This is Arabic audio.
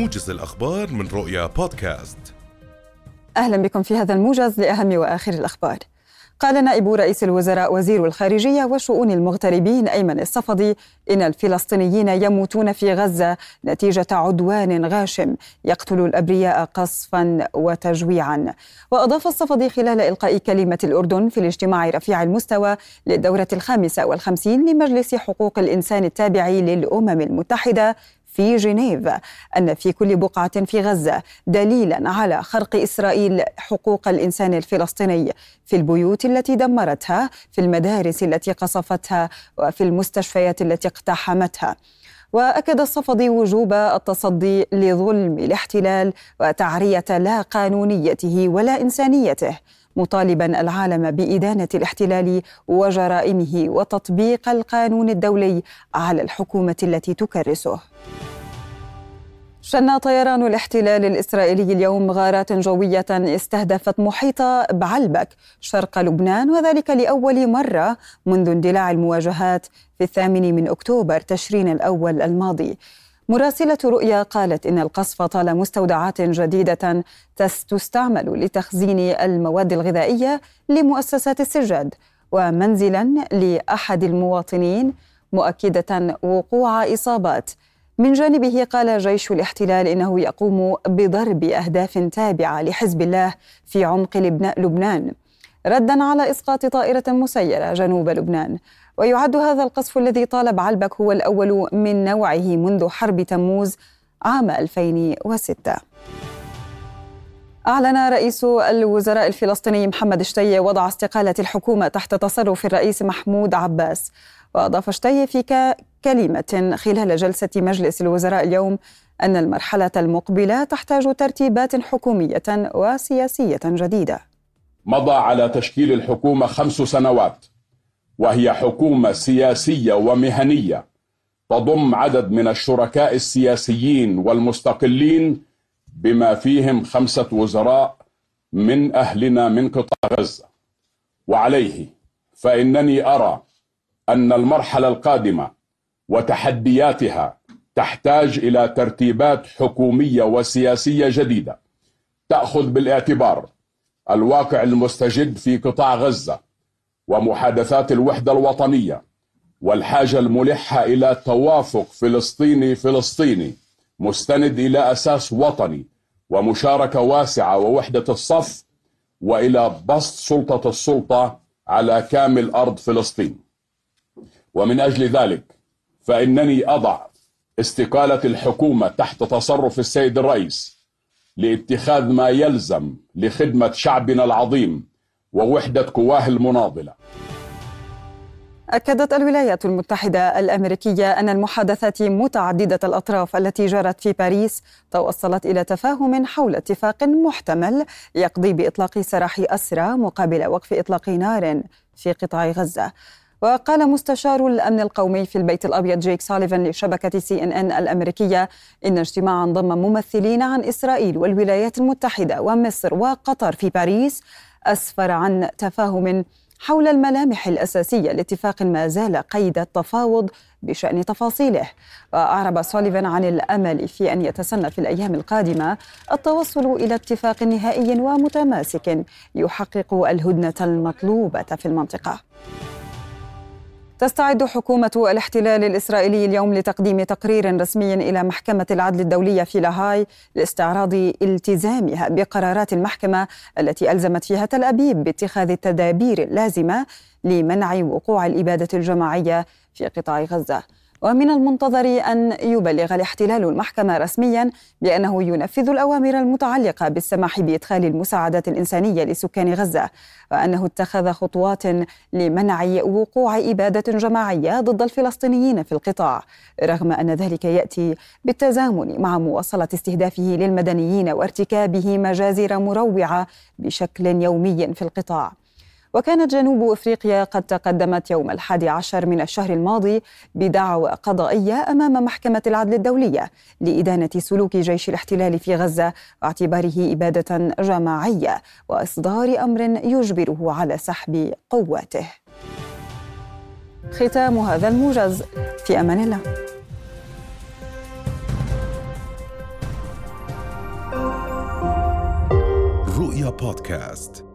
موجز الأخبار من رؤيا بودكاست. أهلا بكم في هذا الموجز لأهم وآخر الأخبار. قال نائب رئيس الوزراء وزير الخارجية وشؤون المغتربين أيمن الصفدي إن الفلسطينيين يموتون في غزة نتيجة عدوان غاشم يقتل الأبرياء قصفا وتجويعا. وأضاف الصفدي خلال إلقاء كلمة الأردن في الاجتماع رفيع المستوى للدورة الخامسة والخمسين لمجلس حقوق الإنسان التابع للأمم المتحدة في جنيف أن في كل بقعة في غزة دليلا على خرق إسرائيل حقوق الإنسان الفلسطيني في البيوت التي دمرتها في المدارس التي قصفتها وفي المستشفيات التي اقتحمتها. وأكد الصفدي وجوب التصدي لظلم الاحتلال وتعرية لا قانونيته ولا إنسانيته. مطالبا العالم بإدانة الاحتلال وجرائمه وتطبيق القانون الدولي على الحكومة التي تكرسه. شن طيران الاحتلال الإسرائيلي اليوم غارات جوية استهدفت محيط بعلبك شرق لبنان وذلك لأول مرة منذ اندلاع المواجهات في الثامن من أكتوبر تشرين الأول الماضي. مراسلة رؤيا قالت إن القصف طال مستودعات جديدة تستعمل لتخزين المواد الغذائية لمؤسسات السجاد ومنزلا لأحد المواطنين مؤكدة وقوع إصابات. من جانبه قال جيش الاحتلال إنه يقوم بضرب أهداف تابعة لحزب الله في عمق لبنان. ردا على إسقاط طائرة مسيرة جنوب لبنان. ويعد هذا القصف الذي طال بعلبك هو الأول من نوعه منذ حرب تموز عام 2006 أعلن رئيس الوزراء الفلسطيني محمد شتيه وضع استقالة الحكومة تحت تصرف الرئيس محمود عباس. وأضاف شتيه في كلمة خلال جلسة مجلس الوزراء اليوم أن المرحلة المقبلة تحتاج ترتيبات حكومية وسياسية جديدة. مضى على تشكيل الحكومة خمس سنوات. وهي حكومة سياسية ومهنية. تضم عدد من الشركاء السياسيين والمستقلين بما فيهم خمسة وزراء من أهلنا من قطاع غزة. وعليه فإنني أرى أن المرحلة القادمة وتحدياتها تحتاج إلى ترتيبات حكومية وسياسية جديدة تأخذ بالاعتبار الواقع المستجد في قطاع غزة. ومحادثات الوحدة الوطنية والحاجة الملحة إلى توافق فلسطيني فلسطيني مستند إلى أساس وطني ومشاركة واسعة ووحدة الصف وإلى بسط سلطة السلطة على كامل أرض فلسطين. ومن أجل ذلك فإنني أضع استقالة الحكومة تحت تصرف السيد الرئيس لاتخاذ ما يلزم لخدمة شعبنا العظيم ووحدة قواه المناضلة. أكدت الولايات المتحدة الأمريكية أن المحادثات متعددة الأطراف التي جرت في باريس توصلت إلى تفاهم حول اتفاق محتمل يقضي بإطلاق سراح أسرى مقابل وقف إطلاق نار في قطاع غزة. وقال مستشار الأمن القومي في البيت الأبيض جيك ساليفان لشبكة سي إن إن الأمريكية إن اجتماعا ضم ممثلين عن إسرائيل والولايات المتحدة ومصر وقطر في باريس أسفر عن تفاهم حول الملامح الأساسية لاتفاق ما زال قيد التفاوض بشأن تفاصيله. وأعرب سوليفان عن الأمل في أن يتسنى في الأيام القادمة التوصل إلى اتفاق نهائي ومتماسك يحقق الهدنة المطلوبة في المنطقة. تستعد حكومة الاحتلال الإسرائيلي اليوم لتقديم تقرير رسمي إلى محكمة العدل الدولية في لاهاي لاستعراض التزامها بقرارات المحكمة التي ألزمت فيها تل أبيب باتخاذ التدابير اللازمة لمنع وقوع الإبادة الجماعية في قطاع غزة. ومن المنتظر أن يبلغ الاحتلال المحكمة رسميا بأنه ينفذ الأوامر المتعلقة بالسماح بإدخال المساعدات الإنسانية لسكان غزة وأنه اتخذ خطوات لمنع وقوع إبادة جماعية ضد الفلسطينيين في القطاع رغم أن ذلك يأتي بالتزامن مع مواصلة استهدافه للمدنيين وارتكابه مجازر مروعة بشكل يومي في القطاع. وكانت جنوب إفريقيا قد تقدمت يوم الحادي عشر من الشهر الماضي بدعوى قضائية أمام محكمة العدل الدولية لإدانة سلوك جيش الاحتلال في غزة واعتباره إبادة جماعية وإصدار أمر يجبره على سحب قواته. ختام هذا الموجز في أمان الله. رؤيا بودكاست